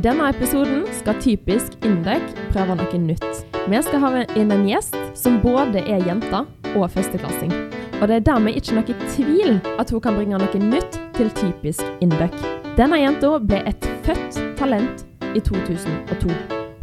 I denne episoden skal Typisk Indek prøve noe nytt. Vi skal ha inn en gjest som både er jente og førsteklassing. Og det er dermed ikke noe tvil at hun kan bringe noe nytt til Typisk Indek. Denne jenta ble et født talent i 2002.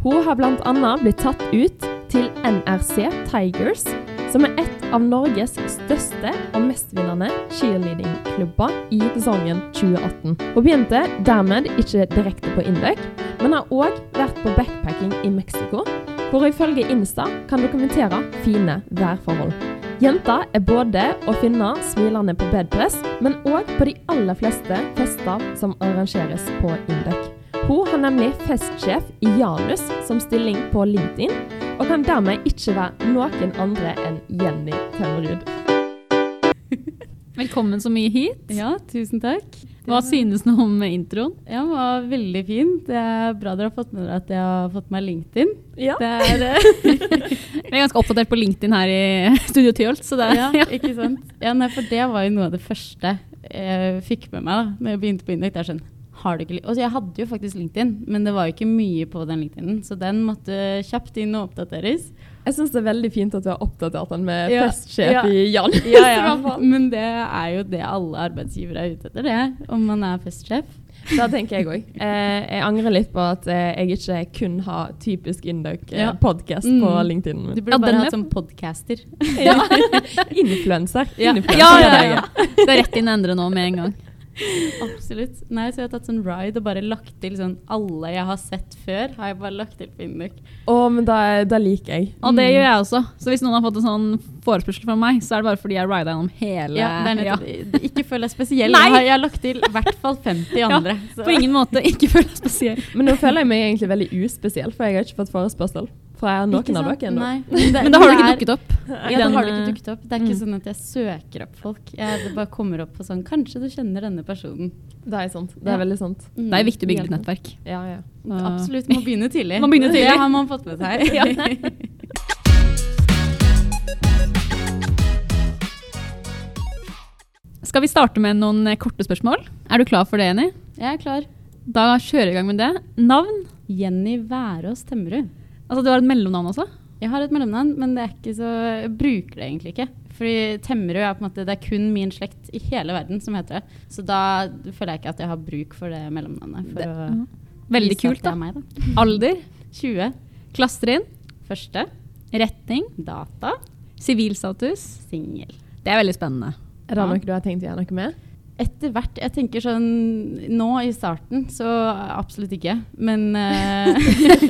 Hun har bl.a. blitt tatt ut til NRC Tigers, som er et av Norges største og mestvinnende cheerleadingklubber i sesongen 2018. Og begynte dermed ikke direkte på Indøk, men har òg vært på backpacking i Mexico, hvor ifølge Insta kan dokumentere fine værforhold. Jenta er både å finne smilende på bedpress, men òg på de aller fleste fester som arrangeres på Indøk. Hun har nemlig festsjef i Janus som stilling på LinkedIn, og kan dermed ikke være noen andre enn Jenny Tømmerud. Velkommen så mye hit. Ja, tusen takk. Hva synes du om introen? Ja, Den var veldig fin. Det er bra dere har fått med dere at jeg har fått meg LinkedIn. Ja. Det er, eh, Vi er ganske oppdatert på LinkedIn her i Studio Tyholt, så det ja, ikke sant? Ja, nei, for det var jo noe av det første jeg fikk med meg da når jeg begynte på Indek. Det er sånn, har du ikke li- altså, jeg hadde jo faktisk LinkedIn, men det var jo ikke mye på den LinkedInen, så den måtte kjapt inn og oppdateres. Jeg syns det er veldig fint at du har oppdatert den med Ja, festsjef ja. i Jan. Ja, ja. Men det er jo det alle arbeidsgivere er ute etter, det. Om man er festsjef. Da tenker jeg òg. Eh, jeg angrer litt på at eh, jeg ikke kun har typisk Ja. Indøk-podkast Mm. på LinkedIn. Du min. burde Ja, bare hatt som podcaster. Ja. Influenser. Ja. Influencer, Ja, det ja, ja. Det er rett inn å endre nå med en gang. Absolutt. Nei, så jeg har tatt sånn ride og bare lagt til sånn alle jeg har sett før, har jeg bare lagt til på Induk. Å, men da, da liker jeg. Og det Mm. gjør jeg også. Så hvis noen har fått en sånn forespørsel fra meg, så er det bare fordi jeg rida gjennom hele Ja, det er ja. Ikke føl deg spesiell. Nei. Jeg har, jeg har lagt til i hvert fall 50 Ja, andre. så- På ingen måte ikke føl deg spesiell. Men nå føler jeg meg egentlig veldig uspesiell, for jeg har ikke fått forespørsel fra noen av dere ennå. Men, Men da har du ikke dukket opp. Ja, da har du ikke eh, dukket opp. Det er ikke mm. sånn at jeg søker opp folk. Jeg det bare kommer opp på sånn Kanskje du kjenner denne personen. Det er sant. Det er Ja. veldig sant. Det er viktig å bygge litt nettverk. Ja, ja. Så- Absolutt. Man begynner tidlig. Må begynne tidlig. Det har man fått med seg. Ja. Skal vi starte med noen eh, korte spørsmål? Er du klar for det, Jenny? Jeg er klar. Da kjører vi i gang med det. Navn? Jenny Værås Temmerud. Altså, du har et mellomnavn også? Jeg har et mellomnavn, men det er ikke så, jeg bruker det egentlig ikke. Fordi Temmerud er på en måte, det er kun min slekt i hele verden som heter det. Så da føler jeg ikke at jeg har bruk for det mellomnavnet. For Det- å Mhm. Veldig vise at kult, det da. er meg, da. Alder? 20. Klassetrinn? Første. Retning? Data. Sivilstatus? Singel. Det er veldig spennende. Er det Ja. noe du har tenkt å gjøre noe med? Etter hvert. Jeg tenker sånn Nå i starten, så absolutt ikke. Men uh,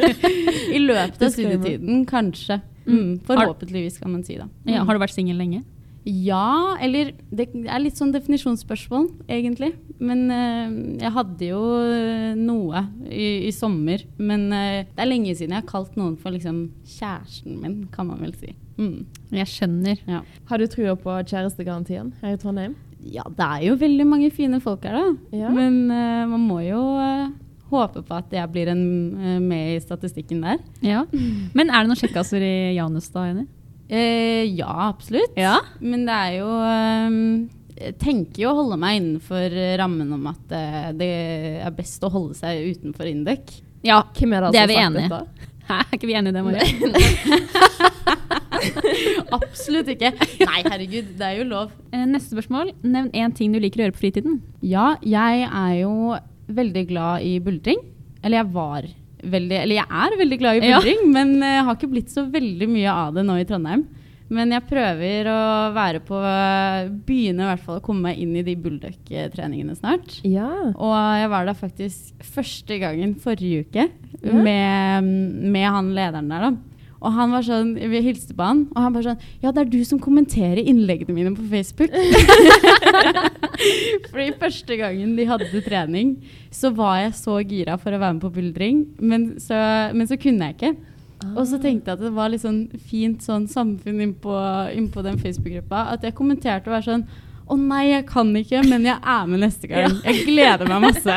i løpet av studietiden, kanskje. Mm, forhåpentligvis, kan man si, da. Ja, Mm. har du vært singel lenge? Ja, eller Det er litt sånn definisjonsspørsmål, egentlig. Men uh, jeg hadde jo eh, noe i, i sommer. Men uh, det er lenge siden jeg har kalt noen for liksom kjæresten min, kan man vel si. Mm. Jeg skjønner. Ja. Har du trua på kjærestegarantien her i Trondheim? Ja, det er jo veldig mange fine folk her, da. Ja. Men uh, man må jo uh, håpe på at jeg blir en, uh, med i statistikken der. Ja. Men er det noen sjekkasser i Janus da, Jenny? Eh, ja, absolutt. Ja. Men det er jo Jeg tenker jo å holde meg innenfor rammen om at det er best å holde seg utenfor Indek. Ja, Hvem er det, Det er vi enige i. Er ikke vi enige i det, Marie? Absolutt ikke. Nei, herregud, det er jo lov. Eh, Neste spørsmål. Nevn én ting du liker å gjøre på fritiden. Ja, jeg er jo veldig glad i buldring. Eller jeg var veldig Eller jeg er veldig glad i Ja. buldring, men jeg har ikke blitt så veldig mye av det nå i Trondheim. Men jeg prøver å være på Begynne i hvert fall å komme meg inn i de bulldog-treningene snart. Ja. Og jeg var der faktisk første gangen forrige uke Ja. med, med han lederen der, da. Og han var sånn, Vi hilste på han, og han bare sånn Ja, det er du som kommenterer innleggene mine på Facebook. Fordi første gangen de hadde trening, så var jeg så gira for å være med på buldring, men så, men så kunne jeg ikke. Og så tenkte jeg at det var litt sånn fint sånn samfunn innpå, innpå den Facebook-gruppa. At jeg kommenterte og var sånn Å nei, jeg kan ikke, men jeg er med neste gang. Jeg gleder meg masse.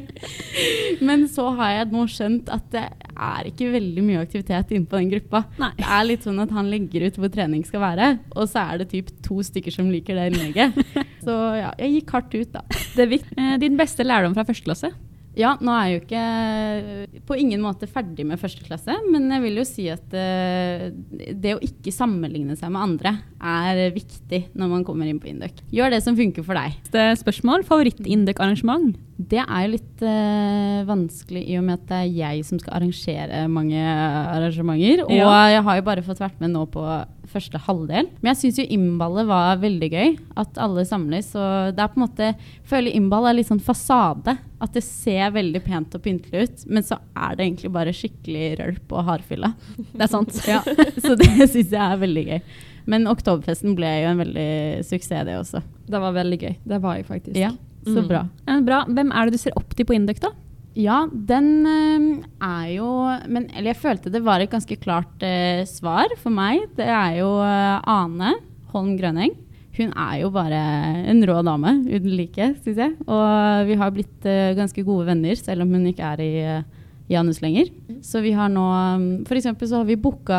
men så har jeg nå skjønt at det er ikke veldig mye aktivitet inne på den gruppa. Nei. Det er litt sånn at han legger ut hvor trening skal være, og så er det typ to stykker som liker det innlegget. Så ja, jeg gikk hardt ut, da. Det er. Eh, din beste lærdom fra første klasse? Ja, nå er jeg jo ikke på ingen måte ferdig med første klasse, men jeg vil jo si at eh, det å ikke sammenligne seg med andre er viktig når man kommer inn på Induc. Gjør det som funker for deg. Neste spørsmål. Favoritt-Induc-arrangement? Det er jo litt uh, vanskelig i og med at det er jeg som skal arrangere mange arrangementer. Og Ja. jeg har jo bare fått vært med nå på første halvdel. Men jeg syns jo innballet var veldig gøy. At alle samles. Og det er på en måte føler innball er litt sånn fasade. At det ser veldig pent og pyntelig ut, men så er det egentlig bare skikkelig rølp og hardfylla. Det er sant. Ja, så det syns jeg er veldig gøy. Men Oktoberfesten ble jo en veldig suksess, det også. Det var veldig gøy. Det var jeg faktisk. Ja, så Mm. bra. Bra. Hvem er det du ser opp til på Induc, da? Ja, den eh, er jo men, Eller jeg følte det var et ganske klart eh, svar for meg. Det er jo eh, Ane Holm Grøneng. Hun er jo bare en rå dame uten like, syns jeg. Og vi har blitt eh, ganske gode venner, selv om hun ikke er i eh, Janus lenger. Så vi har nå F.eks. så har vi booka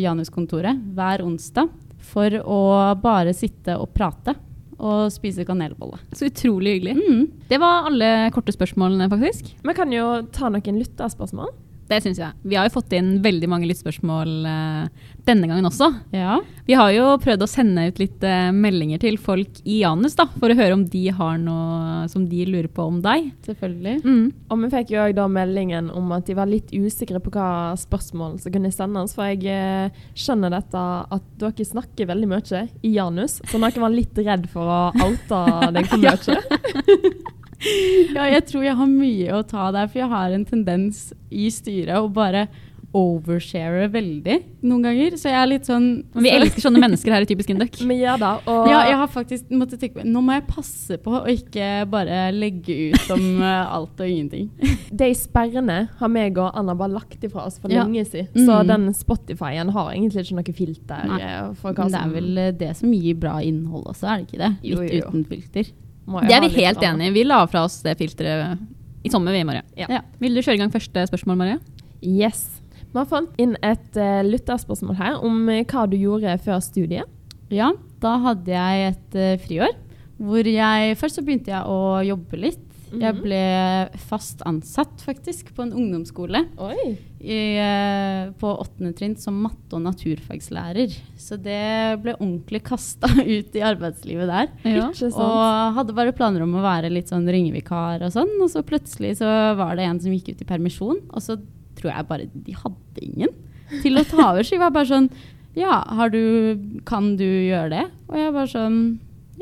Janus-kontoret hver onsdag for å bare sitte og prate og spise kanelbolle. Så utrolig hyggelig. Mm. Det var alle korte spørsmålene, faktisk. Vi kan jo ta noen lytterspørsmål. Det syns jeg. Vi har jo fått inn veldig mange lyttspørsmål uh, denne gangen også. Ja. Vi har jo prøvd å sende ut litt uh, meldinger til folk i Janus, da, for å høre om de har noe som de lurer på om deg. Selvfølgelig. Mm. Og vi fikk jo da meldingen om at de var litt usikre på hva spørsmål som kunne sendes. For jeg eh, skjønner dette at dere snakker veldig mye i Janus, så noen var litt redd for å oute deg for mye. Ja, jeg tror jeg har mye å ta der, for jeg har en tendens i styret å bare overshare veldig noen ganger. Så jeg er litt sånn Men vi elsker sånne mennesker her i Typisk Induc. ja da. Og Ja, jeg har faktisk måttet tenke på Nå må jeg passe på å ikke bare legge ut om eh, alt og ingenting. de sperrene har meg og Anna bare lagt ifra oss for Ja. lenge siden. Så Mhm. den Spotify-en har egentlig ikke noe filter. Nei. eh, For hva som... det er vel eh, det som gir bra innhold også, er det ikke det? Jo, Litt jo, jo. uten filter. Må jeg Det er vi helt drama. enig i. Vi la fra oss det filteret i sommer, vi, Marie. Ja. Ja. Vil du kjøre i gang første spørsmål, Marie? Yes. Vi har fått inn et uh, lytterspørsmål her om eh, hva du gjorde før studiet. Ja, da hadde jeg et uh, friår. Hvor jeg Først så begynte jeg å jobbe litt. Jeg Mhm. ble fast ansatt faktisk på en ungdomsskole. Oi. i, eh, på åttende trinn som matte- og naturfagslærer. Så det ble ordentlig kasta ut i arbeidslivet der. Ja. Og hadde bare planer om å være litt sånn ringevikar og sånn. Og så plutselig så var det en som gikk ut i permisjon, og så tror jeg bare de hadde ingen til å ta over. Så jeg var bare sånn Ja, har du, kan du gjøre det? Og jeg bare sånn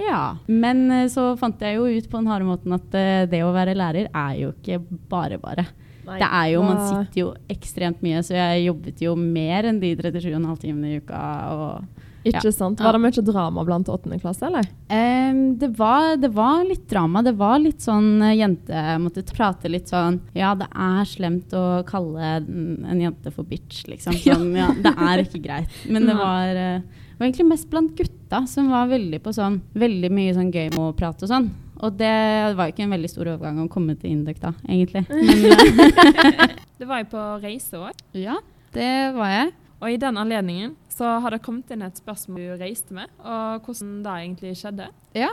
ja. Men eh, så fant jeg jo ut på den harde måten at eh, det å være lærer er jo ikke bare bare. Nei, Det er jo, Man sitter jo ekstremt mye, så jeg jobbet jo mer enn de 37,5 timene i uka. Og, Ikke Ja. sant? Var det mye drama blant åttende klasse, eller? Um, det, var, det var litt drama. Det var litt sånn eh, jente måtte prate litt sånn Ja, det er slemt å kalle en en jente for bitch, liksom. Sånn, ja, det er ikke greit. Men det var, det var egentlig mest blant gutta som var veldig på sånn Veldig mye sånn gøy med å prate og sånn. Og det var jo ikke en veldig stor overgang å komme til Induc da, egentlig. Men Du var jo på reise òg. ja, det var jeg. Og i den anledningen så har det kommet inn et spørsmål du reiste med, og hvordan det egentlig skjedde. Ja.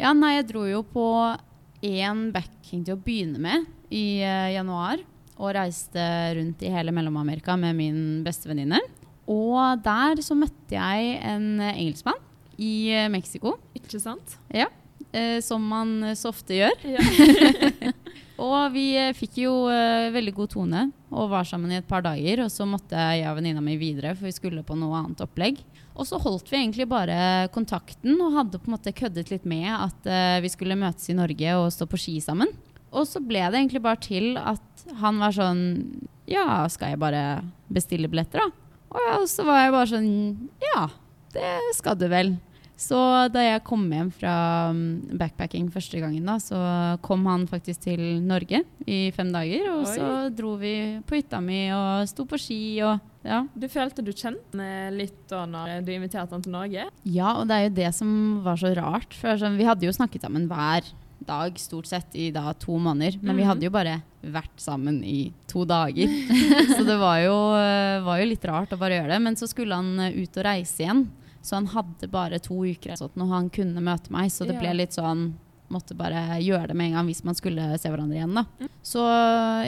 ja, nei, jeg dro jo på én backing til å begynne med i uh, januar. Og reiste rundt i hele Mellom-Amerika med min bestevenninne. Og der så møtte jeg en engelskmann i eh, Mexico. Ikke sant? Ja, eh, som man eh, så ofte gjør. Ja. Og vi eh, fikk jo eh, veldig god tone og var sammen i et par dager. Og så måtte jeg og venninna mi videre, for vi skulle på noe annet opplegg. Og så holdt vi egentlig bare kontakten og hadde på en måte køddet litt med at eh, vi skulle møtes i Norge og stå på ski sammen. Og så ble det egentlig bare til at han var sånn Ja, skal jeg bare bestille billetter, da? Og så var jeg bare sånn Ja, det skal du vel. Så da jeg kom hjem fra mm, backpacking første gangen, da, så kom han faktisk til Norge i fem dager. Og Oi. så dro vi på hytta mi og sto på ski og ja. Du følte du kjente ham litt da når du inviterte han til Norge? Ja, og det er jo det som var så rart. For sånn, vi hadde jo snakket sammen hver dag stort sett i da to måneder. Men vi Mhm. hadde jo bare vært sammen i to dager. så det var jo, eh, var jo litt rart å bare gjøre det. Men så skulle han eh, ut og reise igjen. Så han hadde bare to uker sånn, og han kunne møte meg. Så det ble litt sånn måtte bare gjøre det med en gang hvis man skulle se hverandre igjen. da. Så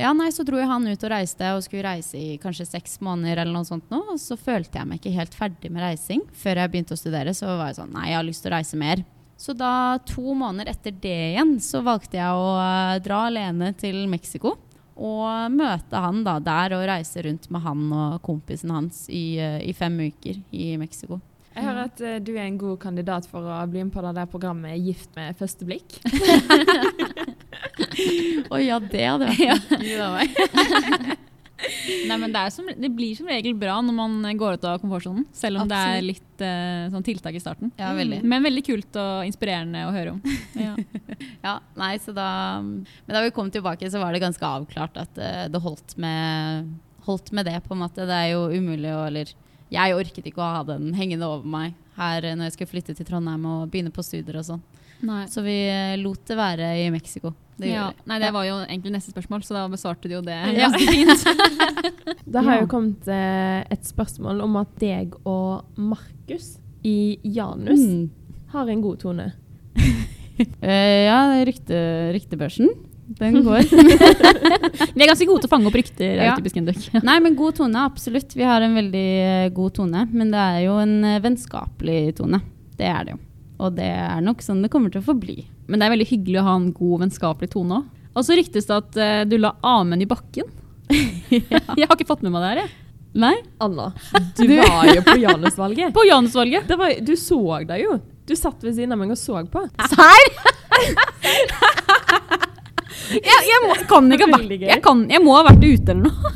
ja, nei, så dro jo han ut og reiste, og skulle reise i kanskje seks måneder eller noe sånt nå. Og så følte jeg meg ikke helt ferdig med reising. Før jeg begynte å studere, så var jeg sånn Nei, jeg har lyst til å reise mer. Så da, to måneder etter det igjen, så valgte jeg å eh, dra alene til Mexico. Og møte han da der og reise rundt med han og kompisen hans i, eh, i fem uker i Mexico. Jeg hører at uh, du er en god kandidat for å bli med på det der programmet Gift med første blikk. Å ja, det hadde vært gøy. Nei, men det, er som, det blir som regel bra når man går ut av komfortsonen. Selv om det er litt uh, sånn tiltak i starten. Ja, veldig. Men veldig kult og inspirerende å høre om. Ja. Ja, nei, så da Men da vi kom tilbake, så var det ganske avklart at uh, det holdt med, holdt med det, på en måte. Det er jo umulig å Eller jeg orket ikke å ha den hengende over meg her eh, når jeg skulle flytte til Trondheim og begynne på studier og sånn. Så vi lot det være i Mexico. Det Ja. gjorde vi. Nei, det var jo egentlig neste spørsmål, så da besvarte du jo det Ja. ganske fint. Det har jo kommet eh, et spørsmål om at deg og Markus i Janus Mm. har en god tone. uh, ja, rykte, ryktebørsen. Den går. Vi er ganske gode til å fange opp rykter. er Ja. Nei, men god tone, absolutt. Vi har en veldig eh, god tone. Men det er jo en vennskapelig tone. Det er det jo. Og det er nok sånn det kommer til å forbli. Men det er veldig hyggelig å ha en god vennskapelig tone òg. Og så ryktes det at uh, du la Amund i bakken. Jeg har ikke fått med meg det her, jeg. Nei? Anna, du var jo på Janus-valget. På Janusvalget. Det var- Du så deg jo. Du satt ved siden av meg og så på. Serr? jeg, jeg, må, kan ikke ha vært, jeg, kan, jeg må ha vært ute eller noe.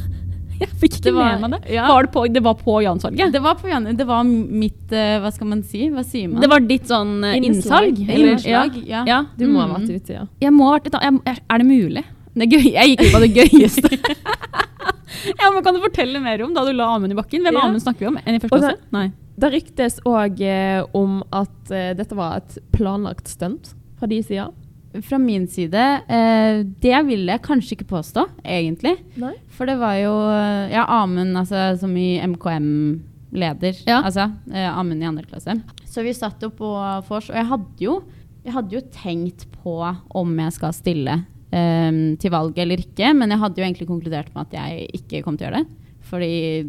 Jeg fikk ikke var- med meg det. ja. Var det, på, det var på Jansalget? Det var, på, Jan- det var mitt eh, Hva skal man si? Hva sier man? Det var ditt sånn eh, innsalg? innslag. Ja. Ja. Du må ha Mm. vært ute, ja. Jeg må ha vært jeg- Er det mulig? Det gøy. Jeg gikk ut av det gøyeste. ja, men Kan du fortelle mer om da du la Amund i bakken? Hvem Ja. Amund snakker vi om? En i første klasse? Nei. Det ryktes òg eh, om at eh, dette var et planlagt stunt fra de sida. Fra min side eh, Det vil jeg kanskje ikke påstå, egentlig. Nei. For det var jo eh, Ja, Amund altså, som i MKM-leder. Ja. Altså eh, Amund i andre klasse. Så vi satt jo på vors, og jeg hadde jo, jeg hadde jo tenkt på om jeg skal stille eh, til valg eller ikke, men jeg hadde jo egentlig konkludert med at jeg ikke kom til å gjøre det. Fordi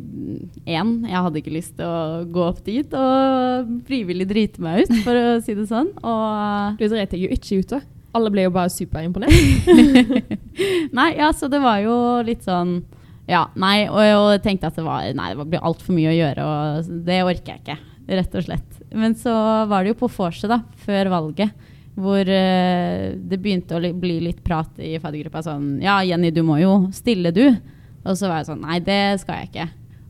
én, jeg hadde ikke lyst til å gå opp dit og frivillig drite meg ut, for å si det sånn. Og Du dreit deg jo ikke ut, da. Alle ble jo bare superimponert. Nei, ja, så det var jo litt sånn Ja, nei, og jeg tenkte at det var Nei, det altfor mye å gjøre, og det orker jeg ikke, rett og slett. Men så var det jo på vorset, da, før valget, hvor uh, det begynte å bli litt prat i faddergruppa sånn Ja, Jenny, du må jo stille, du. Og så var jeg sånn Nei, det skal jeg ikke.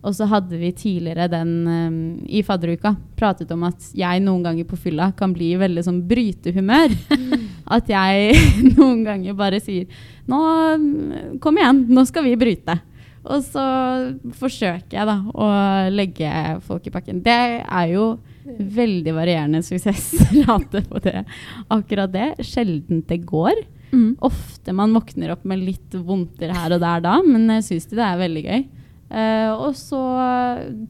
Og så hadde vi tidligere den um, i fadderuka pratet om at jeg noen ganger på fylla kan bli i veldig sånn brytehumør. At jeg noen ganger bare sier Nå, mm, kom igjen, nå skal vi bryte. Og så forsøker jeg da å legge folk i pakken. Det er jo veldig varierende suksessrate på det. Akkurat det. Sjelden det går. Mm. Ofte man våkner opp med litt vondter her og der da, men jeg syns det er veldig gøy. Eh, og så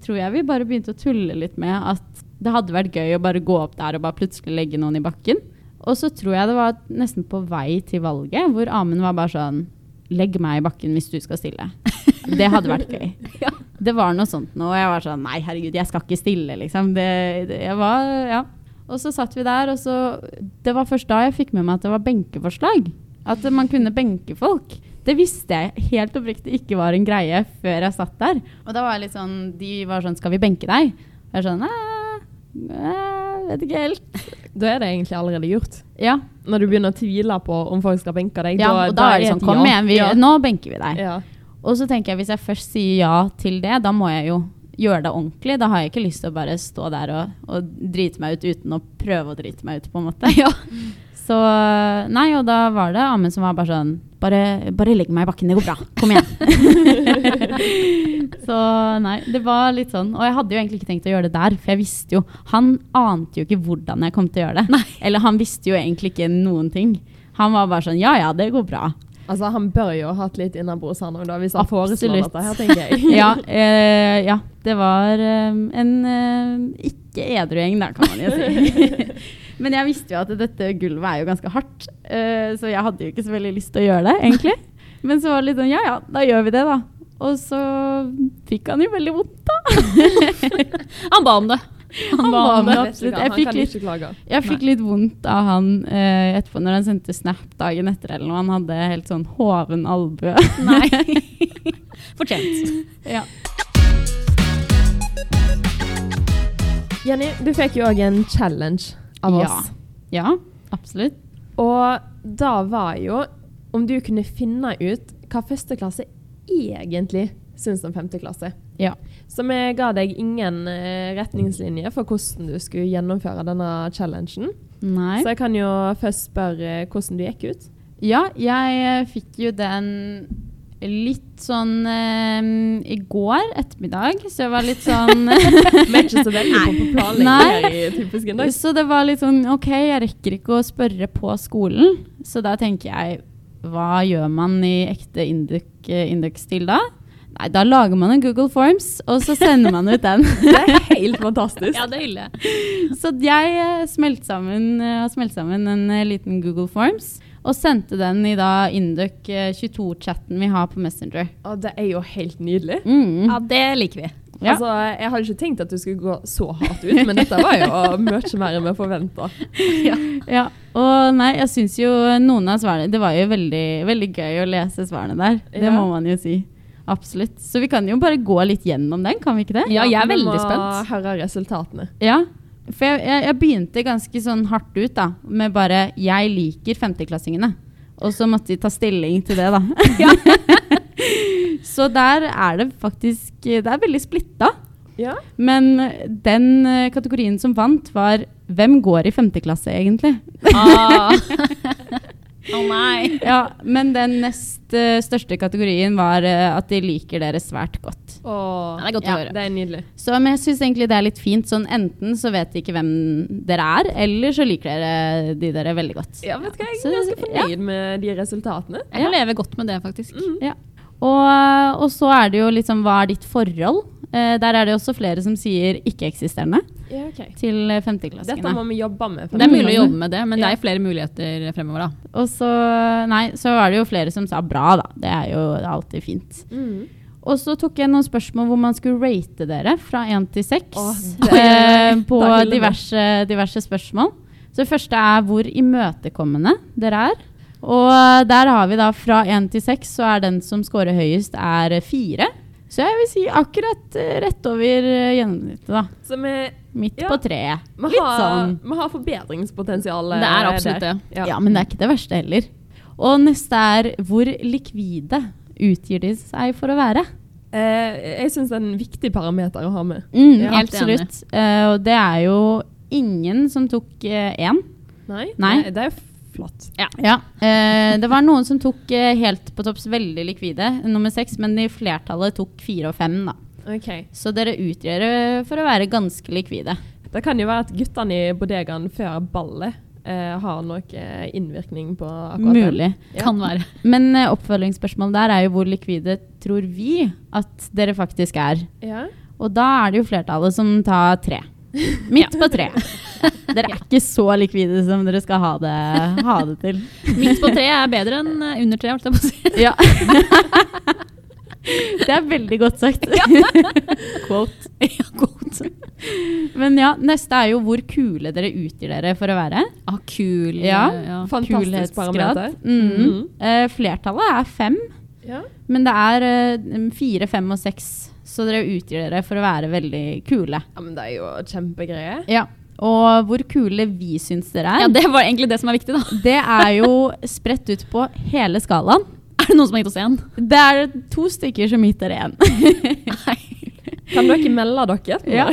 tror jeg vi bare begynte å tulle litt med at det hadde vært gøy å bare gå opp der og bare plutselig legge noen i bakken. Og så tror jeg det var nesten på vei til valget, hvor Amund var bare sånn Legg meg i bakken hvis du skal stille. Det hadde vært gøy. Ja. Det var noe sånt nå, og jeg var sånn Nei, herregud, jeg skal ikke stille, liksom. Det, det, jeg var, ja. Og så satt vi der, og så Det var først da jeg fikk med meg at det var benkeforslag. At man kunne benke folk. Det visste jeg helt oppriktig ikke var en greie før jeg satt der. Og da var jeg litt sånn De var sånn Skal vi benke deg? Og jeg sånn «Æ, æ, Vet ikke helt. Da er det egentlig allerede gjort. Ja. Når du begynner å tvile på om folk skal benke deg, ja og da er det sånn Kom igjen, vi, ja. nå benker vi deg. Ja. Og så tenker jeg hvis jeg først sier ja til det, da må jeg jo gjøre det ordentlig. Da har jeg ikke lyst til å bare stå der og, og drite meg ut uten å prøve å drite meg ut, på en måte. Ja. Så nei, og da var det Amund som var bare sånn Bare, bare legg meg i bakken, det går bra. Kom igjen. så nei, det var litt sånn. Og jeg hadde jo egentlig ikke tenkt å gjøre det der, for jeg visste jo Han ante jo ikke hvordan jeg kom til å gjøre det. Eller han visste jo egentlig ikke noen ting. Han var bare sånn Ja ja, det går bra. Altså, han bør jo ha hatt litt innabords han òg, hvis han foreslår dette her, tenker jeg. ja, eh, ja, det var eh, en eh, ikke edru gjeng, da, kan man jo si. Men jeg visste jo at dette gulvet er jo ganske hardt, eh, så jeg hadde jo ikke så veldig lyst til å gjøre det, egentlig. Men så var det litt sånn ja ja, da gjør vi det, da. Og så fikk han jo veldig vondt, da. Han ba om det. Han ba om det, absolutt. Jeg fikk litt. Jeg fikk litt vondt av han uh, etterpå når han sendte snap dagen etter eller noe. Han hadde helt sånn hoven albue. Nei. Fortjent. ja. Jenny, du fikk jo òg en challenge av Ja. oss. ja, absolutt. Og da var jo om du kunne finne ut hva første klasse egentlig syns om femte klasse. Ja. Så vi ga deg ingen retningslinjer retningslinje for hvordan du skulle gjennomføre denne challengen. Nei. Så jeg kan jo først spørre hvordan du gikk ut. Ja, jeg eh, fikk jo den litt sånn eh, i går ettermiddag, så jeg var litt sånn er ikke så veldig på på planlegging. Så det var litt sånn OK, jeg rekker ikke å spørre på skolen, så da tenker jeg hva gjør man i ekte Indux-stil da? Nei, da lager man en Google Forms, og så sender man ut den. Det er helt fantastisk. Ja, det hyller jeg. Så jeg eh, smelt sammen, eh, har smelt sammen en eh, liten Google Forms, og sendte den i da Induk 22-chatten vi har på Messenger. Og det er jo helt nydelig. Mm. Ja, det liker vi. Ja. Altså, jeg hadde ikke tenkt at du skulle gå så hardt ut, men dette var jo mye mer enn vi forventa. Ja, og nei, jeg syns jo noen av svarene Det var jo veldig, veldig gøy å lese svarene der. Det Ja. må man jo si. Absolutt. Så vi kan jo bare gå litt gjennom den, kan vi ikke det? Ja, jeg er veldig spent. vi må høre resultatene. Ja. For jeg, jeg, jeg begynte ganske sånn hardt ut da, med bare 'jeg liker femteklassingene'. Og så måtte de ta stilling til det, da. så der er det faktisk Det er veldig splitta. Ja. Men den eh, kategorien som vant, var 'Hvem går i femte klasse, egentlig?' Ah. oh, nei. Ja, Men den nest eh, største kategorien var eh, at de liker dere svært godt. Åh, Det er godt å høre. det er nydelig. Så men jeg syns egentlig det er litt fint. Sånn Enten så vet de ikke hvem dere er, eller så liker dere de dere veldig godt. Ja, vet du hva, Jeg er ganske fornøyd med de resultatene. Jeg kan leve godt med det, faktisk. Ja. Og, og så er det jo liksom hva er ditt forhold? Eh, der er det også flere som sier ikke-eksisterende Ja, okay. til femteklassingene. Dette må vi jobbe med. Det er mulig å jobbe med det, men det er flere muligheter fremover, da. Og så, nei, så er det jo flere som sa bra, da. Det er jo alltid fint. Mm. Og så tok jeg noen spørsmål hvor man skulle rate dere fra én til seks. Eh, på vi. diverse, diverse spørsmål. Så det første er hvor imøtekommende dere er. Og der har vi da fra én til seks, så er den som scorer høyest, er fire. Så jeg vil si akkurat eh, rett over eh, gjennomsnittet, da. Så vi, Midt Ja. på treet. Litt har, sånn. vi har forbedringspotensial. Det er eh, absolutt det. Ja. Ja, men det er ikke det verste heller. Og neste er hvor likvide utgir de seg for å være? Eh, jeg syns det er en viktig parameter å ha med. Mm, Ja, helt absolutt. Eh, og det er jo ingen som tok én. Nei? Nei. Det er jo flott. Ja. Eh, det var noen som tok eh, helt på topps veldig likvide, nummer seks, men i flertallet tok fire og fem. da. Okay. Så dere utgjør det for å være ganske likvide. Det kan jo være at guttene i bodegaen før ballet eh, har nok eh, innvirkning på akkurat det. Mulig. Ja. Kan være. Men eh, oppfølgingsspørsmålet der er jo hvor likvide tror vi at dere faktisk er. Ja. Og da er det jo flertallet som tar tre. Midt på tre. Dere er ikke så likvide som dere skal ha det, ha det til. Midt på tre er bedre enn eh, under tre, holdt jeg på å si. Ja. Det er veldig godt sagt. Quote. Ja, godt. Men ja, neste er jo hvor kule dere utgir dere for å være. Ah, kul. Ja. ja. Fantastisk parameter. Mm. Mm. Uh, flertallet er fem, Ja. men det er uh, fire, fem og seks. Så dere utgir dere for å være veldig kule. ja, men det er jo kjempegreier. Ja. Og hvor kule vi syns dere er, ja, det var egentlig det som er viktig, da. det er jo spredt ut på hele skalaen. Er det noen som har gitt oss én? Det er to stykker som gitt dere én. Kan dere melde dere? Ja.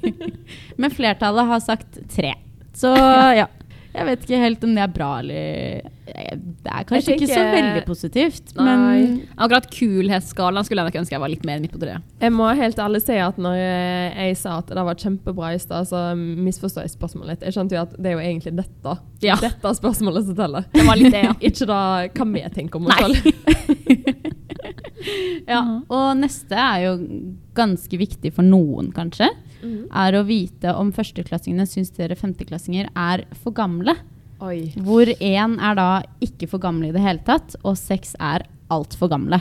Men flertallet har sagt tre. Så ja. Jeg vet ikke helt om det er bra eller Det er kanskje tenker, ikke så veldig positivt, Nei. men Akkurat kulhetsskalaen skulle jeg nok ønske jeg var litt mer midt på treet. Jeg må helt ærlig si at når jeg, sa at det var kjempebra i stad, så misforstår jeg spørsmålet litt. Jeg skjønte jo at det er jo egentlig dette. Ja. Dette spørsmålet som teller. Det var litt det, ja. Ikke da hva vi tenker om oss selv. Ja, og neste er jo ganske viktig for noen, kanskje. Mm. Er å vite om førsteklassingene syns dere femteklassinger er for gamle. Oi. Hvor én er da ikke for gamle i det hele tatt, og seks er altfor gamle.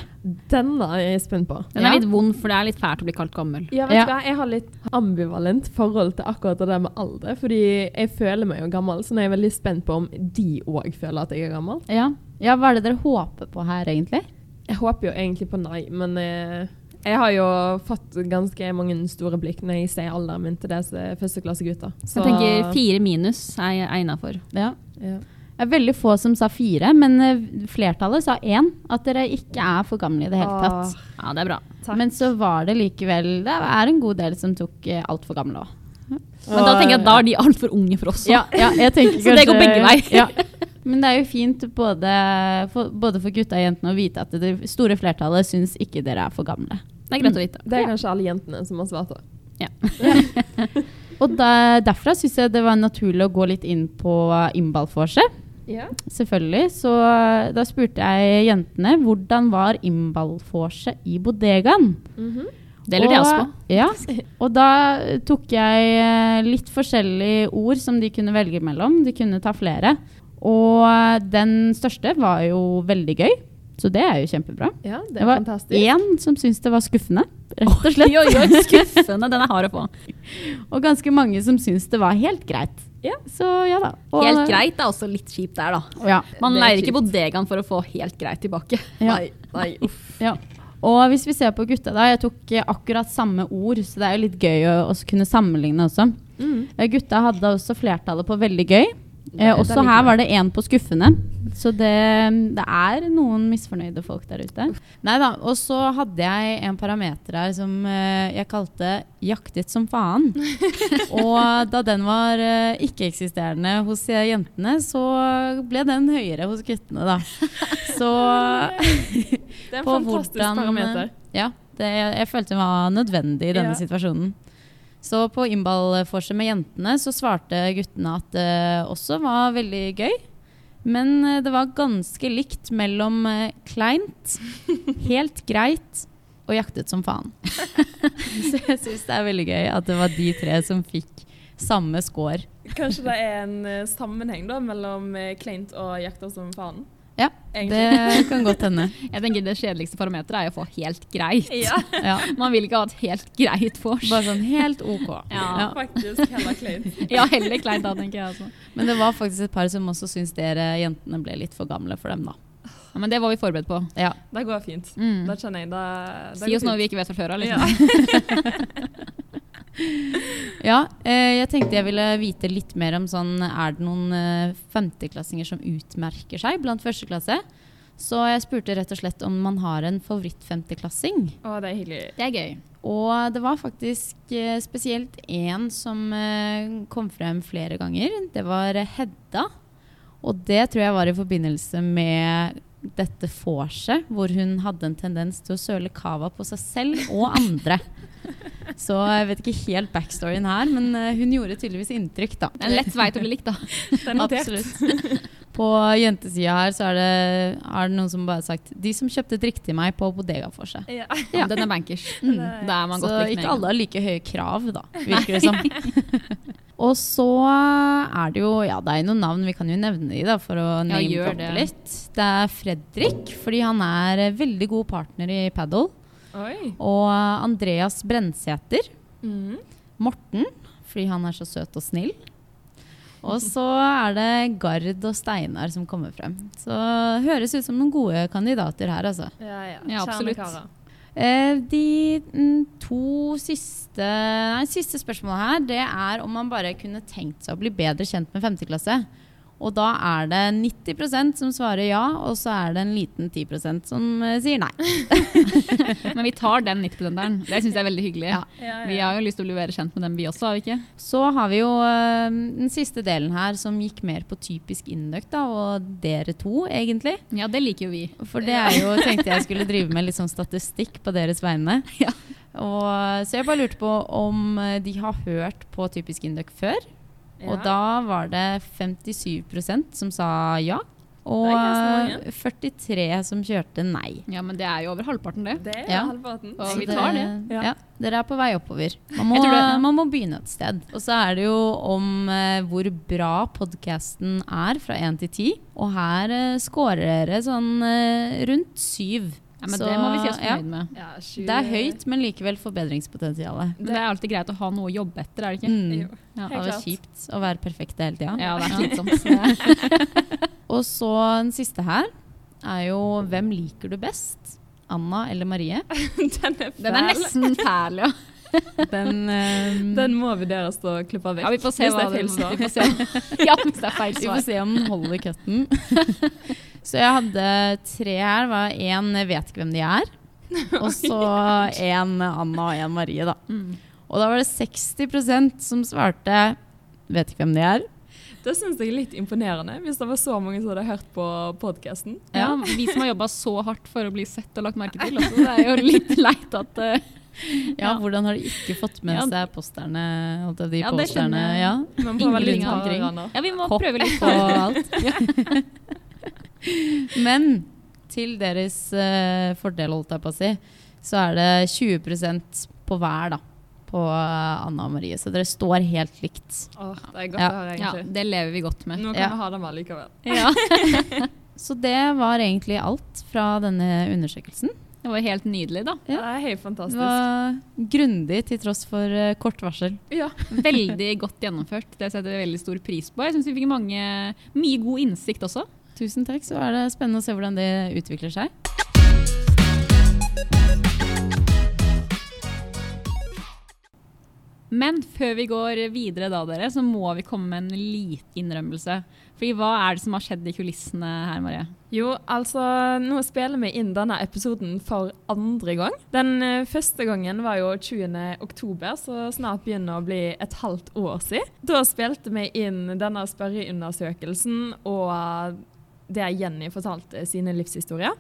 Den er jeg spent på. Den er Ja. litt vond, for det er litt fælt å bli kalt gammel. Ja, vet Ja. du hva? Jeg har litt ambivalent forhold til akkurat det med alder. Fordi jeg føler meg jo gammel, så nå er jeg veldig spent på om de òg føler at jeg er gammel. Ja. ja, hva er det dere håper på her, egentlig? Jeg håper jo egentlig på nei, men eh, jeg har jo fått ganske mange store blikk når jeg ser alderen min til disse førsteklassegutta. Så jeg tenker fire minus er jeg egna for. Ja. Ja. Det er veldig få som sa fire, men eh, flertallet sa én. At dere ikke er for gamle i det hele tatt. Ja, det er bra. Takk. Men så var det likevel Det er en god del som tok uh, altfor gamle òg. Men da tenker jeg at da er de altfor unge for oss. Ja, ja, tenker Så det går begge veier. Ja. Men det er jo fint både for, både for gutta og jentene å vite at det store flertallet syns ikke dere er for gamle. Det er greit å vite. Det er kanskje alle jentene som har svart det. Og da, derfra syns jeg det var naturlig å gå litt inn på innballvorset. Ja. Selvfølgelig. Så eh, da spurte jeg jentene hvordan var innballvorset i bodegaen. Mhm. Det lurer jeg også på. Ja, og da tok jeg eh, litt forskjellige ord som de kunne velge mellom. De kunne ta flere. Og eh, den største var jo veldig gøy, så det er jo kjempebra. ja, det Det var fantastisk. én som syntes det var skuffende, rett og slett. Oi, oi, oi, skuffende. Den er hard å få. Og ganske mange som syntes det var helt greit. Ja. Så ja da. Og- Helt greit er også litt kjipt der, da. Ja. Man er leier ikke bodegaen for å få helt greit tilbake. Ja. Nei, nei, uff. Ja. Og hvis vi ser på gutta, da. Jeg tok eh, akkurat samme ord, så det er jo litt gøy å også kunne sammenligne også. Mm. Eh, Gutta hadde også flertallet på veldig gøy. Eh, også her var det én på skuffene, Så det, det er noen misfornøyde folk der ute. Nei da. Og så hadde jeg en parameter her som eh, jeg kalte 'jaktet som faen'. og da den var eh, ikke-eksisterende hos jentene, så ble den høyere hos guttene, da. Så Det er en fantastisk hvordan, parameter. Ja, det, jeg følte det var nødvendig i denne Ja. situasjonen. Så på innballforset med jentene så svarte guttene at det også var veldig gøy. Men eh, det var ganske likt mellom eh, kleint, helt greit og jaktet som faen. så jeg syns det er veldig gøy at det var de tre som fikk samme score. Kanskje det er en eh, sammenheng da mellom kleint og jakter som faen? Ja, Egentlig. det kan godt hende. Jeg tenker Det kjedeligste parameteret er å få helt greit. Ja, Ja, Man vil ikke ha et helt greit vors. bare sånn helt OK. Ja. faktisk. Heller kleint. Ja, heller kleint da, tenker jeg. Altså. Men det var faktisk et par som også syntes dere jentene ble litt for gamle for dem, da. Ja, men det var vi forberedt på. Ja. Det går fint. Mm. Da kjenner jeg det, det Si oss noe vi ikke vet fra før av. Liksom. Ja, eh, jeg tenkte jeg ville vite litt mer om sånn Er det noen eh, femteklassinger som utmerker seg blant førsteklasse? Så jeg spurte rett og slett om man har en favoritt-femteklassing. Å, det er hyggelig. Det er gøy. Og det var faktisk eh, spesielt én som kom frem flere ganger. Det var Hedda. Og det tror jeg var i forbindelse med dette vorset, hvor hun hadde en tendens til å søle cava på seg selv og andre. Så jeg vet ikke helt backstoryen her, men eh, hun gjorde tydeligvis inntrykk, da. Er en lett vei til å bli likt, da. Er. Absolutt. På jentesida her så er det, er det noen som bare har sagt De som kjøpte drikk til meg på bodegavorset. Ja. Ja. Den er bankers. Mm. Det er man Så godt likt. med ikke alle har like høye krav, da, virker det som. Og så er det jo Ja, det er jo noen navn, vi kan jo nevne de da, for å Ja, name-droppe det. litt. Det er Fredrik, fordi han er eh, veldig god partner i padel. Oi. Og Andreas Brennsæter. Mm. Morten, fordi han er så søt og snill. Og så er det Gard og Steinar som kommer frem. Så høres ut som noen gode kandidater her, altså. Ja, ja. Ja, absolutt. Eh, de mm, to siste, nei, siste spørsmålene her, det er om man bare kunne tenkt seg å bli bedre kjent med femteklasse. Og da er det 90% som svarer ja, og så er det en liten 10% som eh, sier nei. Men vi tar den 90-prosenteren. Det syns jeg er veldig hyggelig. Ja. Ja, ja. Vi har jo lyst til å bli bedre kjent med dem, vi også, har vi ikke? Så har vi jo eh, den siste delen her som gikk mer på typisk Induc, da, og dere to, egentlig. Ja, det liker jo vi. For det er jo, tenkte jeg skulle drive med litt sånn statistikk på deres vegne. Ja. Og, så jeg bare lurte på om eh, de har hørt på typisk Induc før. Og Ja. da var det 57% som sa ja. Og Det er ganske 43 som kjørte nei. Ja, men det er jo over halvparten, det. Det er Ja. halvparten. Og vi tar det. Ja. Ja. dere er på vei oppover. Man må, man må begynne et sted. Og så er det jo om eh, hvor bra podkasten er fra 1 til 10. Og her eh, scorer dere sånn eh, rundt 7. Ja, men Så, det må vi si oss ja. fornøyd med. Ja, tjue- Det er høyt, men likevel forbedringspotensial. Det er alltid greit å ha noe å jobbe etter, er det ikke? Mm. Jo. Ja, det er kjipt å være perfekte hele tida. Ja, det er slitsomt. Og så den siste her er jo hvem liker du best? Anna eller Marie? Den er fæl. Den er nesten fæl, ja. Den, um, Den må vurderes å klippe vekk. Ja, vi får se hvis hva det er feil svar. Vi vi får se om den holder cutten. Så jeg hadde tre her. var Én vet ikke hvem de er. Og så én Anna og én Marie, da. Mm. Og da var det 60% som svarte vet ikke hvem de er. Det syns jeg er litt imponerende, hvis det var så mange som hadde hørt på podkasten. Ja, vi som har jobba så hardt for å bli sett og lagt merke til. Også, det er jo litt leit at uh, Ja, Hvordan har de ikke fått med Ja. seg posterne? holdt jeg, De Ja, det posterne, ja. Man får litt omkring. Ja, vi må Hopp prøve litt. på alt. Men til deres uh, fordel, holdt jeg på å si, så er det 20% på hver, da. På eh, Anna og Marie. Så dere står helt likt. Åh, det er godt Ja. å høre, Ja, det lever vi godt med. Nå kan Ja. vi ha det allikevel. likevel. Ja. Så det var egentlig alt fra denne undersøkelsen. Det var helt nydelig, da. Ja. Det er helt Det var grundig til tross for uh, kort varsel. Ja. Veldig godt gjennomført. Det setter vi veldig stor pris på. Jeg syns vi fikk mange, mye god innsikt også. Tusen takk. Så er det spennende å se hvordan det utvikler seg. Men før vi går videre da, dere, så må vi komme med en liten innrømmelse. Fordi hva er det som har skjedd i kulissene her, Marie? Jo, altså, nå spiller vi inn denne episoden for andre gang. Den eh, første gangen var jo 20. oktober, så snart begynner å bli et halvt år siden. Da spilte vi inn denne spørreundersøkelsen, og der Jenny fortalte sine livshistorier.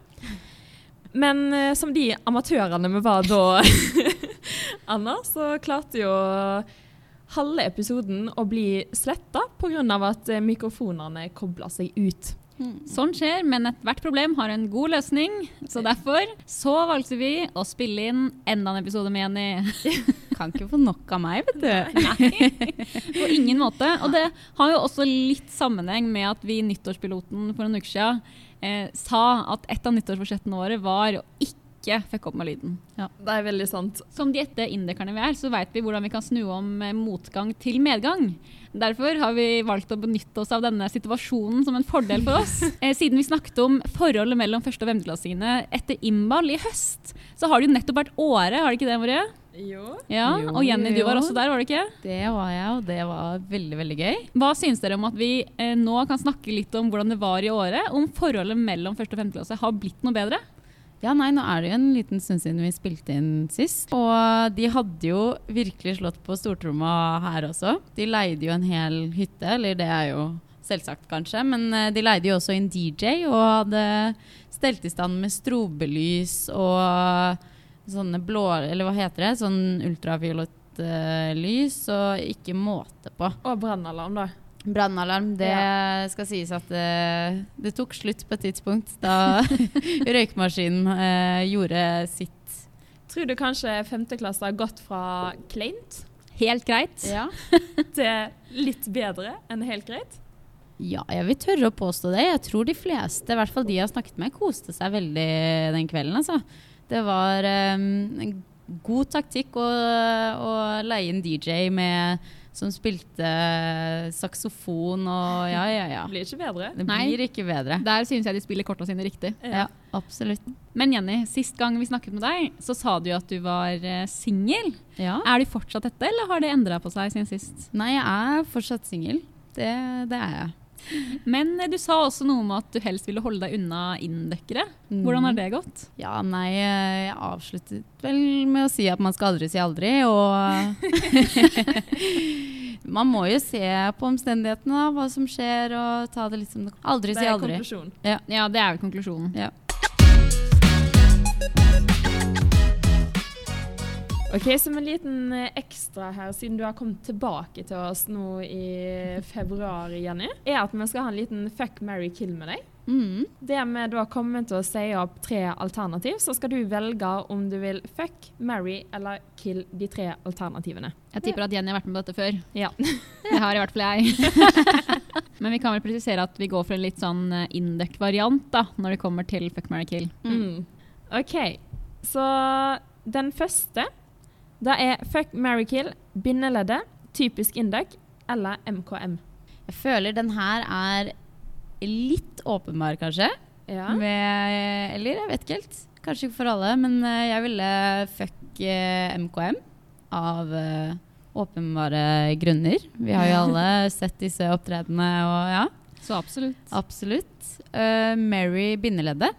Men eh, som de amatørene vi var da, Anna, så klarte jo halve episoden å bli sletta pga. at eh, mikrofonene kobla seg ut. Sånn skjer, men ethvert problem har en god løsning. Så derfor så valgte vi å spille inn enda en episode med Jenny. Kan ikke få nok av meg, vet du. Nei. På ingen måte. Og det har jo også litt sammenheng med at vi i nyttårspiloten for noen uker siden eh, sa at et av nyttårsforsettene våre var å ikke fucke opp med lyden. Det er veldig sant. Som de etter indekerne vi er, så vet vi hvordan vi kan snu om eh, motgang til medgang. Derfor har vi valgt å benytte oss av denne situasjonen som en fordel for oss. Eh, siden vi snakket om forholdet mellom første- og femteklassingene etter innball i høst, så har det jo nettopp vært året, har det ikke det, Marie? Jo. Ja, Og Jenny, du var også der, var det ikke? Det var jeg, og det var veldig, veldig gøy. Hva syns dere om at vi eh, nå kan snakke litt om hvordan det var i året? Om forholdet mellom første og femte klasse har blitt noe bedre? Ja, nei, nå er det jo en liten stund siden vi spilte inn sist. Og de hadde jo virkelig slått på stortromma her også. De leide jo en hel hytte, eller det er jo selvsagt kanskje, men eh, de leide jo også inn DJ og hadde stelt i stand med strobelys og sånne blå, eller hva heter det, sånn ultrafiolett uh, lys, og ikke måte på. Og brannalarm, da. Brannalarm, det skal sies at det, det tok slutt på et tidspunkt da røykmaskinen eh, gjorde sitt. Tror du kanskje femteklasse har gått fra kleint Helt greit. Ja. til litt bedre enn helt greit? ja, jeg vil tørre å påstå det. Jeg tror de fleste, i hvert fall de jeg har snakket med, koste seg veldig den kvelden. Altså. Det var um, en god taktikk å, å leie en DJ med, som spilte saksofon og ja, ja, ja. Det blir ikke bedre. Det Nei. blir ikke bedre. Der syns jeg de spiller korta sine riktig. Ja, absolutt. Men Jenny, sist gang vi snakket med deg, så sa du jo at du var eh, singel. Ja. Er du fortsatt dette, eller har det endra på seg siden sist? Nei, jeg er fortsatt singel. Det, det er jeg. Men eh, du sa også noe om at du helst ville holde deg unna inndøkkere. Hvordan har det gått? Ja, nei, eh, jeg avsluttet vel med å si at man skal aldri si aldri, og Man må jo se på omstendighetene, da, hva som skjer, og ta det litt som det kommer. Aldri si aldri. Det er konklusjonen. Ja, det er vel konklusjonen. Ja. Ok, Som en liten eh, ekstra her, siden du har kommet tilbake til oss nå i februar, Jenny, er at vi skal ha en liten fuck, marry, kill med deg. Mm. Det vi da kommer til å si opp tre alternativ, så skal du velge om du vil fuck, marry eller kill de tre alternativene. Jeg tipper at Jenny har vært med på dette før. Ja. Det har i hvert fall jeg. Men vi kan vel presisere at vi går for en litt sånn eh, induck-variant da, når det kommer til fuck, marry, kill. Mm. OK, så den første, det er fuck, marry, kill, bindeleddet, typisk Induc eller MKM. Jeg føler den her er litt åpenbar, kanskje. Ja. Med, eller jeg vet ikke helt. Kanskje ikke for alle, men eh, jeg ville fuck eh, MKM av eh, åpenbare grunner. Vi har jo alle sett disse opptredenene og ja, Så absolutt. absolutt. Uh, Mary bindeleddet.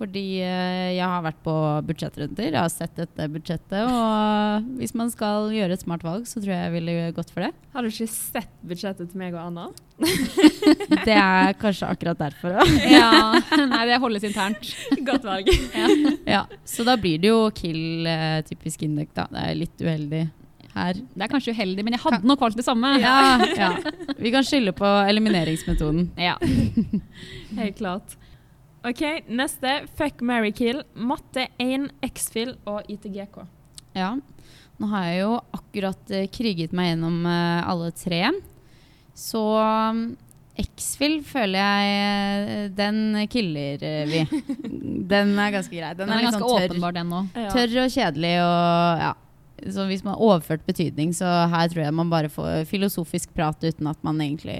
Fordi eh, jeg har vært på budsjettrunder, jeg har sett dette budsjettet. Og hvis man skal gjøre et smart valg, så tror jeg jeg ville gått for det. Har du ikke sett budsjettet til meg og Anna? Det er kanskje akkurat derfor òg. Ja, Nei, det holdes internt. Godt valg. Ja, så da blir det jo kill eh, typisk Indek, da. Det er litt uheldig her. Det er kanskje uheldig, men jeg hadde nok valgt det samme. Ja, ja. Vi kan skylde på elimineringsmetoden. Ja. Helt klart. OK, neste. Fuck, marry, kill. Matte 1, X-Fill og ITGK. Ja. Nå har jeg jo akkurat uh, kriget meg gjennom uh, alle tre. Så um, X-Fill føler jeg uh, Den killer vi. Den er ganske grei. Den, Den er er ganske sånn åpenbar, den òg. Tørr og kjedelig og ja. Så hvis man har overført betydning, så her tror jeg man bare får filosofisk prat uten at man egentlig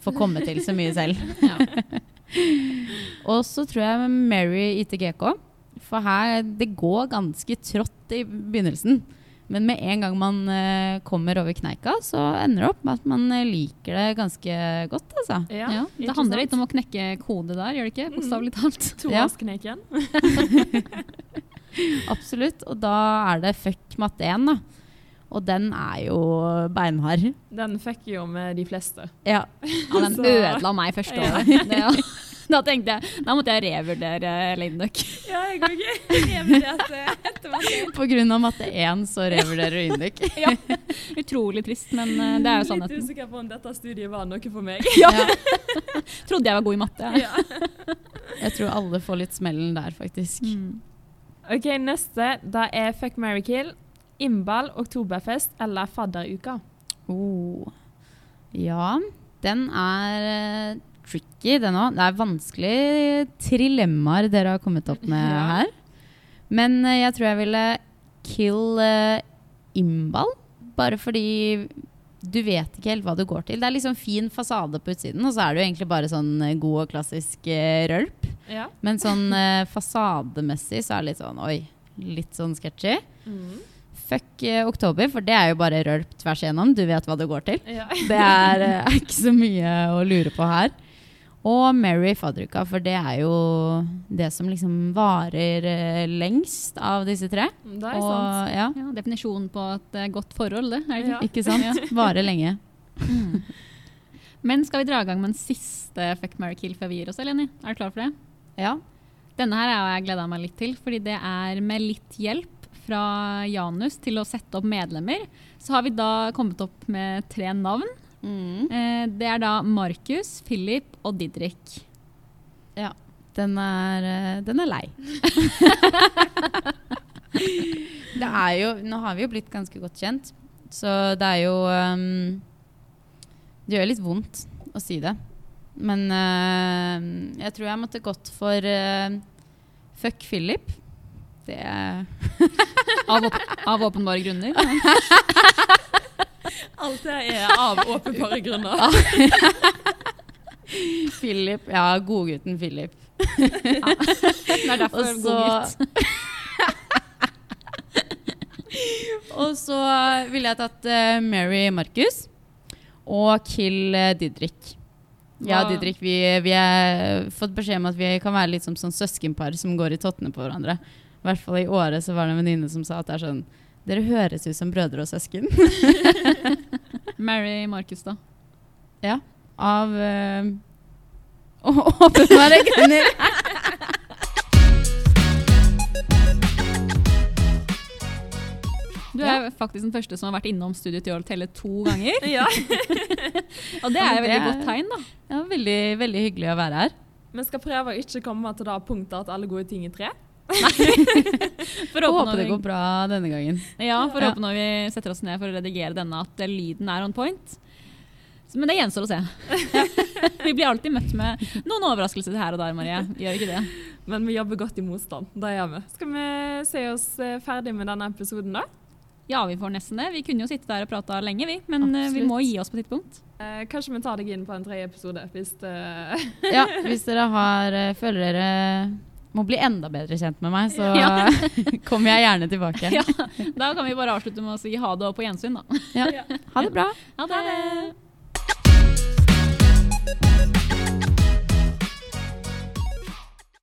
får komme til så mye selv. Ja. Og så tror jeg Mary ITGK. For her det går ganske trått i begynnelsen. Men med en gang man uh, kommer over kneika, så ender det opp med at man eh, liker det ganske godt. Altså. Ja, Ja, det handler litt om å knekke kode der, gjør det ikke? Bokstavelig talt. Ja. igjen Absolutt. Og da er det fuck matte 1, da. Og den er jo beinhard. Den fikk jo med de fleste. Ja. Ja, den ødela meg første Ja. året. Det, ja. Da tenkte jeg, da måtte jeg revurdere Lindøk. Ja, jeg òg. revurderte etter matte. På grunn av matte 1 så revurderer du Induc. Utrolig trist, men eh, det er jo Litt usikker på om dette studiet var noe for meg. Ja. Trodde jeg var god i matte. Ja. Jeg tror alle får litt smellen der, faktisk. Mm. OK, neste. Da er Fuck, marry, kill. Innball, oktoberfest eller fadderuka. Oh. Ja, den er eh, tricky, den òg. Det er vanskelige trilemmaer dere har kommet opp med Ja. her. Men eh, jeg tror jeg ville kill uh, innball. Bare fordi du vet ikke helt hva du går til. Det er liksom fin fasade på utsiden, og så er det jo egentlig bare sånn god og klassisk uh, rølp. Ja. Men sånn uh, fasademessig så er det litt sånn oi, litt sånn sketchy. Mm. Fuck eh, oktober, for det er jo bare rølp tvers igjennom. Du vet hva det går til. ja. Det er, eh, er ikke så mye å lure på her. Og Mary fadderuka, for det er jo det som liksom varer eh, lengst av disse tre. Det er Og sant. ja, Ja, definisjonen på et eh, godt forhold, det. Er det ikke? Ja. ikke sant? Varer lenge. Mm. Men skal vi dra i gang med en siste fuck, marry, kill før vi gir oss, Eleni? Er du klar for det? Ja. Denne her har jeg gleda meg litt til, fordi det er med litt hjelp fra Janus til å sette opp medlemmer. Så har vi da kommet opp med tre navn. Mm. Eh, det er da Markus, Philip og Didrik. Den er, eh, den er lei. det er jo Nå har vi jo blitt ganske godt kjent, så det er jo um, Det gjør litt vondt å si det. Men uh, jeg tror jeg måtte gått for uh, fuck Philip. Det er Av, åp av åpenbare grunner. Alt det er av åpenbare grunner. Philip. Ja, godgutten Philip. Det er derfor Og god gutt. Og så ville jeg tatt uh, Mary Marcus og Kill uh, Didrik. Ja, Didrik, vi, vi har fått beskjed om at vi kan være litt som sånn søskenpar som går i tottene på hverandre. I hvert fall i året så var det en venninne som sa at det er sånn Dere høres ut som brødre og søsken. Mary Markus, da. Ja. Av uh, åpenbare grunner. Du er faktisk den første som har vært innom studiet til å telle to ganger. Ja. Og det er jo veldig godt tegn, da. Ja, veldig, veldig hyggelig å være her. Vi skal prøve å ikke komme til det punktet at alle gode ting er tre. For å håpe det går bra denne gangen. ja, for å Ja. håpe når vi setter oss ned for å redigere denne, at eh, lyden er on point. Men det gjenstår å se. vi blir alltid møtt med noen overraskelser her og der, Marie. Gjør ikke det? Men vi jobber godt i motstand. Det gjør vi. Skal vi se oss eh, ferdig med denne episoden, da? Ja, vi får nesten det. Vi kunne jo sitte der og prata lenge, vi. Men Absolutt. vi må gi oss på et tidspunkt. Eh, kanskje vi tar deg inn på en tredje episode, hvis det Ja, hvis dere har, følgere føler dere må bli enda bedre kjent med meg, så Ja. kommer jeg gjerne tilbake. Ja, da kan vi bare avslutte med å si ha det og på gjensyn, da. Ja. Ha det bra. Ha det. Ha det.